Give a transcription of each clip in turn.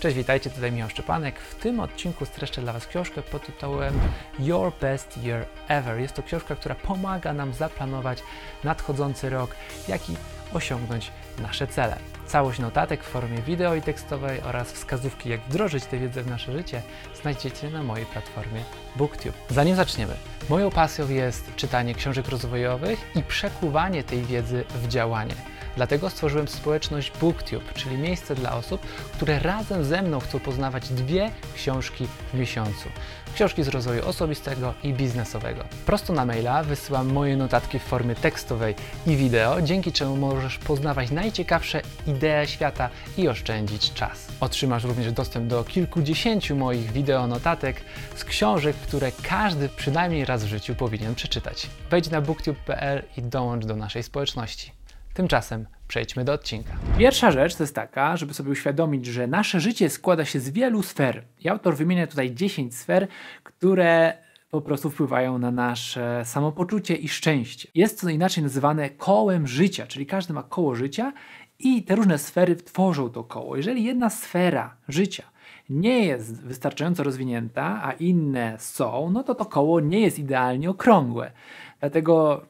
Cześć, witajcie, tutaj Michał Szczepanek. W tym odcinku streszczę dla Was książkę pod tytułem Your Best Year Ever. Jest to książka, która pomaga nam zaplanować nadchodzący rok, jak i osiągnąć nasze cele. Całość notatek w formie wideo i tekstowej oraz wskazówki, jak wdrożyć tę wiedzę w nasze życie, znajdziecie na mojej platformie BookTube. Zanim zaczniemy, moją pasją jest czytanie książek rozwojowych i przekuwanie tej wiedzy w działanie. Dlatego stworzyłem społeczność BookTube, czyli miejsce dla osób, które razem ze mną chcą poznawać dwie książki w miesiącu. Książki z rozwoju osobistego i biznesowego. Prosto na maila wysyłam moje notatki w formie tekstowej i wideo, dzięki czemu możesz poznawać najciekawsze idee świata i oszczędzić czas. Otrzymasz również dostęp do kilkudziesięciu moich wideo notatek z książek, które każdy przynajmniej raz w życiu powinien przeczytać. Wejdź na booktube.pl i dołącz do naszej społeczności. Tymczasem przejdźmy do odcinka. Pierwsza rzecz to jest taka, żeby sobie uświadomić, że nasze życie składa się z wielu sfer. I autor wymienia tutaj 10 sfer, które po prostu wpływają na nasze samopoczucie i szczęście. Jest to inaczej nazywane kołem życia, czyli każdy ma koło życia i te różne sfery tworzą to koło. Jeżeli jedna sfera życia nie jest wystarczająco rozwinięta, a inne są, no to to koło nie jest idealnie okrągłe. Dlatego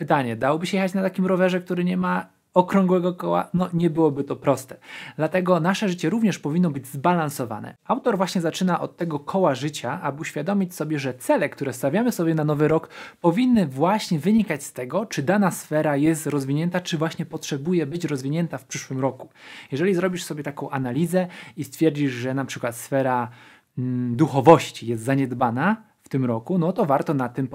Pytanie, dałoby się jechać na takim rowerze, który nie ma okrągłego koła? No nie byłoby to proste. Dlatego nasze życie również powinno być zbalansowane. Autor właśnie zaczyna od tego koła życia, aby uświadomić sobie, że cele, które stawiamy sobie na nowy rok, powinny właśnie wynikać z tego, czy dana sfera jest rozwinięta, czy właśnie potrzebuje być rozwinięta w przyszłym roku. Jeżeli zrobisz sobie taką analizę i stwierdzisz, że na przykład sfera mm, duchowości jest zaniedbana, tym roku, no to warto na tym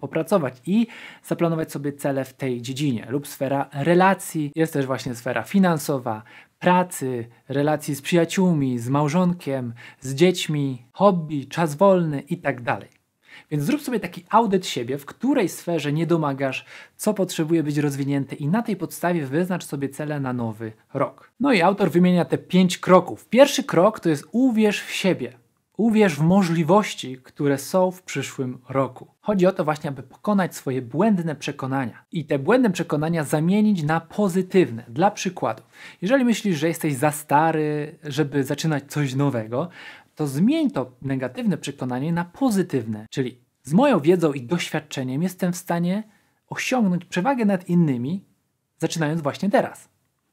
popracować i zaplanować sobie cele w tej dziedzinie. Lub sfera relacji, jest też właśnie sfera finansowa, pracy, relacji z przyjaciółmi, z małżonkiem, z dziećmi, hobby, czas wolny i tak. Więc zrób sobie taki audyt siebie, w której sferze nie domagasz, co potrzebuje być rozwinięte i na tej podstawie wyznacz sobie cele na nowy rok. No i autor wymienia te pięć kroków. Pierwszy krok to jest uwierz w siebie. Uwierz w możliwości, które są w przyszłym roku. Chodzi o to właśnie, aby pokonać swoje błędne przekonania i te błędne przekonania zamienić na pozytywne. Dla przykładu, jeżeli myślisz, że jesteś za stary, żeby zaczynać coś nowego, to zmień to negatywne przekonanie na pozytywne, czyli z moją wiedzą i doświadczeniem jestem w stanie osiągnąć przewagę nad innymi, zaczynając właśnie teraz.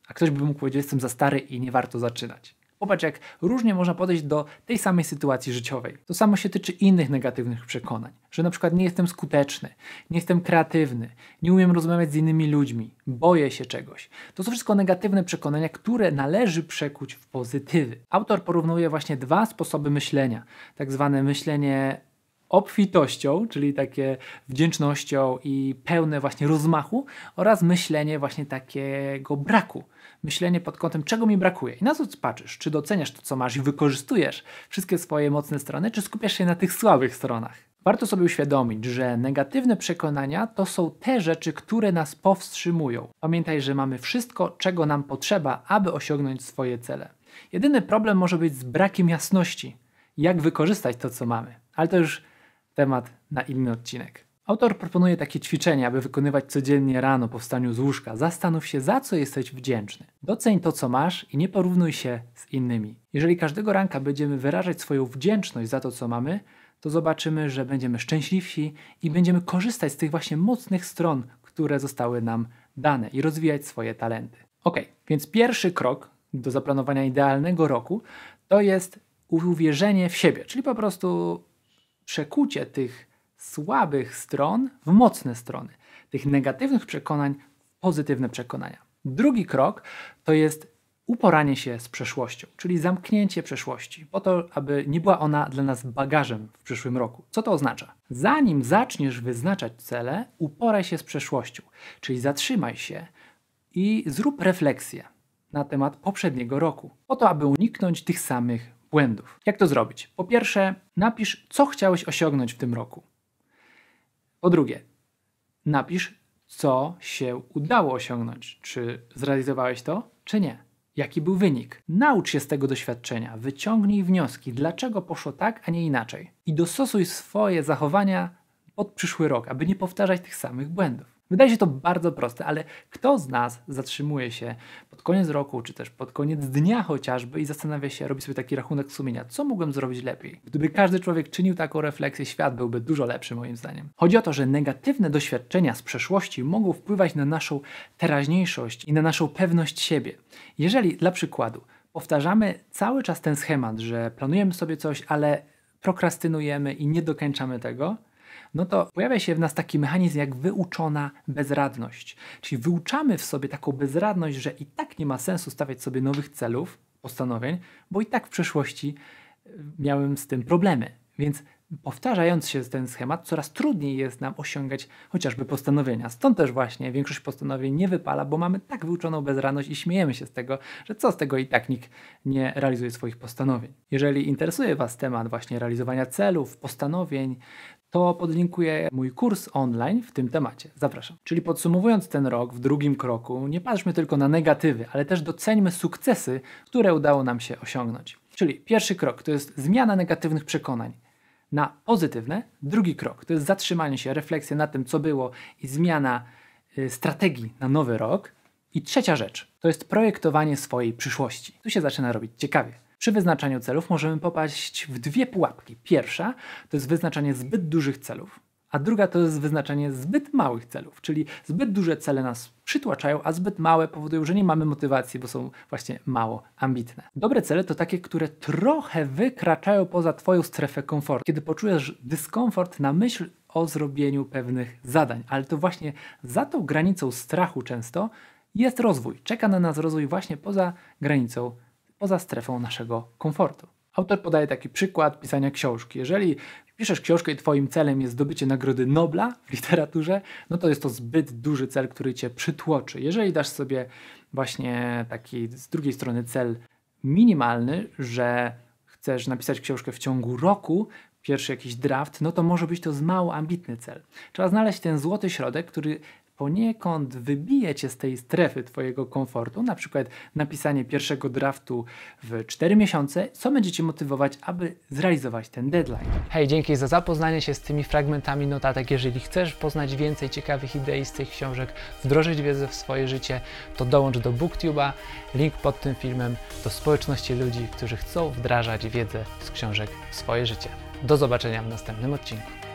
A ktoś by mógł powiedzieć, jestem za stary i nie warto zaczynać. Popatrz, jak różnie można podejść do tej samej sytuacji życiowej. To samo się tyczy innych negatywnych przekonań, że na przykład nie jestem skuteczny, nie jestem kreatywny, nie umiem rozmawiać z innymi ludźmi, boję się czegoś. To są wszystko negatywne przekonania, które należy przekuć w pozytywy. Autor porównuje właśnie dwa sposoby myślenia, tak zwane myślenie obfitością, czyli takie wdzięcznością i pełne właśnie rozmachu oraz myślenie właśnie takiego braku. Myślenie pod kątem, czego mi brakuje i na co patrzysz, czy doceniasz to, co masz i wykorzystujesz wszystkie swoje mocne strony, czy skupiasz się na tych słabych stronach. Warto sobie uświadomić, że negatywne przekonania to są te rzeczy, które nas powstrzymują. Pamiętaj, że mamy wszystko, czego nam potrzeba, aby osiągnąć swoje cele. Jedyny problem może być z brakiem jasności, jak wykorzystać to, co mamy. Ale to już temat na inny odcinek. Autor proponuje takie ćwiczenie, aby wykonywać codziennie rano po wstaniu z łóżka. Zastanów się, za co jesteś wdzięczny. Doceń to, co masz i nie porównuj się z innymi. Jeżeli każdego ranka będziemy wyrażać swoją wdzięczność za to, co mamy, to zobaczymy, że będziemy szczęśliwsi i będziemy korzystać z tych właśnie mocnych stron, które zostały nam dane i rozwijać swoje talenty. Ok, więc pierwszy krok do zaplanowania idealnego roku to jest uwierzenie w siebie, czyli po prostu przekucie tych słabych stron w mocne strony, tych negatywnych przekonań w pozytywne przekonania. Drugi krok to jest uporanie się z przeszłością, czyli zamknięcie przeszłości, po to, aby nie była ona dla nas bagażem w przyszłym roku. Co to oznacza? Zanim zaczniesz wyznaczać cele, uporaj się z przeszłością, czyli zatrzymaj się i zrób refleksję na temat poprzedniego roku, po to, aby uniknąć tych samych błędów. Jak to zrobić? Po pierwsze, napisz, co chciałeś osiągnąć w tym roku. Po drugie, napisz, co się udało osiągnąć. Czy zrealizowałeś to, czy nie? Jaki był wynik? Naucz się z tego doświadczenia, wyciągnij wnioski, dlaczego poszło tak, a nie inaczej. I dostosuj swoje zachowania pod przyszły rok, aby nie powtarzać tych samych błędów. Wydaje się to bardzo proste, ale kto z nas zatrzymuje się pod koniec roku, czy też pod koniec dnia chociażby i zastanawia się, robi sobie taki rachunek sumienia, co mogłem zrobić lepiej? Gdyby każdy człowiek czynił taką refleksję, świat byłby dużo lepszy moim zdaniem. Chodzi o to, że negatywne doświadczenia z przeszłości mogą wpływać na naszą teraźniejszość i na naszą pewność siebie. Jeżeli dla przykładu powtarzamy cały czas ten schemat, że planujemy sobie coś, ale prokrastynujemy i nie dokończamy tego, no to pojawia się w nas taki mechanizm jak wyuczona bezradność. Czyli wyuczamy w sobie taką bezradność, że i tak nie ma sensu stawiać sobie nowych celów, postanowień, bo i tak w przeszłości e, miałem z tym problemy. Więc powtarzając się ten schemat, coraz trudniej jest nam osiągać chociażby postanowienia. Stąd też właśnie większość postanowień nie wypala, bo mamy tak wyuczoną bezradność i śmiejemy się z tego, że co z tego i tak nikt nie realizuje swoich postanowień. Jeżeli interesuje Was temat właśnie realizowania celów, postanowień, to podlinkuję mój kurs online w tym temacie. Zapraszam. Czyli podsumowując ten rok w drugim kroku, nie patrzmy tylko na negatywy, ale też doceńmy sukcesy, które udało nam się osiągnąć. Czyli pierwszy krok to jest zmiana negatywnych przekonań na pozytywne. Drugi krok to jest zatrzymanie się, refleksja nad tym, co było i zmiana y, strategii na nowy rok. I trzecia rzecz to jest projektowanie swojej przyszłości. Tu się zaczyna robić ciekawie. Przy wyznaczaniu celów możemy popaść w dwie pułapki. Pierwsza to jest wyznaczanie zbyt dużych celów, a druga to jest wyznaczanie zbyt małych celów, czyli zbyt duże cele nas przytłaczają, a zbyt małe powodują, że nie mamy motywacji, bo są właśnie mało ambitne. Dobre cele to takie, które trochę wykraczają poza Twoją strefę komfortu. Kiedy poczujesz dyskomfort na myśl o zrobieniu pewnych zadań, ale to właśnie za tą granicą strachu często jest rozwój. Czeka na nas rozwój właśnie poza granicą poza strefą naszego komfortu. Autor podaje taki przykład pisania książki. Jeżeli piszesz książkę i Twoim celem jest zdobycie Nagrody Nobla w literaturze, no to jest to zbyt duży cel, który Cię przytłoczy. Jeżeli dasz sobie właśnie taki z drugiej strony cel minimalny, że chcesz napisać książkę w ciągu roku, pierwszy jakiś draft, no to może być to z mało ambitny cel. Trzeba znaleźć ten złoty środek, który poniekąd wybije cię z tej strefy twojego komfortu, na przykład napisanie pierwszego draftu w 4 miesiące, co będzie cię motywować, aby zrealizować ten deadline. Hej, dzięki za zapoznanie się z tymi fragmentami notatek. Jeżeli chcesz poznać więcej ciekawych idei z tych książek, wdrożyć wiedzę w swoje życie, to dołącz do BookTube'a, link pod tym filmem, do społeczności ludzi, którzy chcą wdrażać wiedzę z książek w swoje życie. Do zobaczenia w następnym odcinku.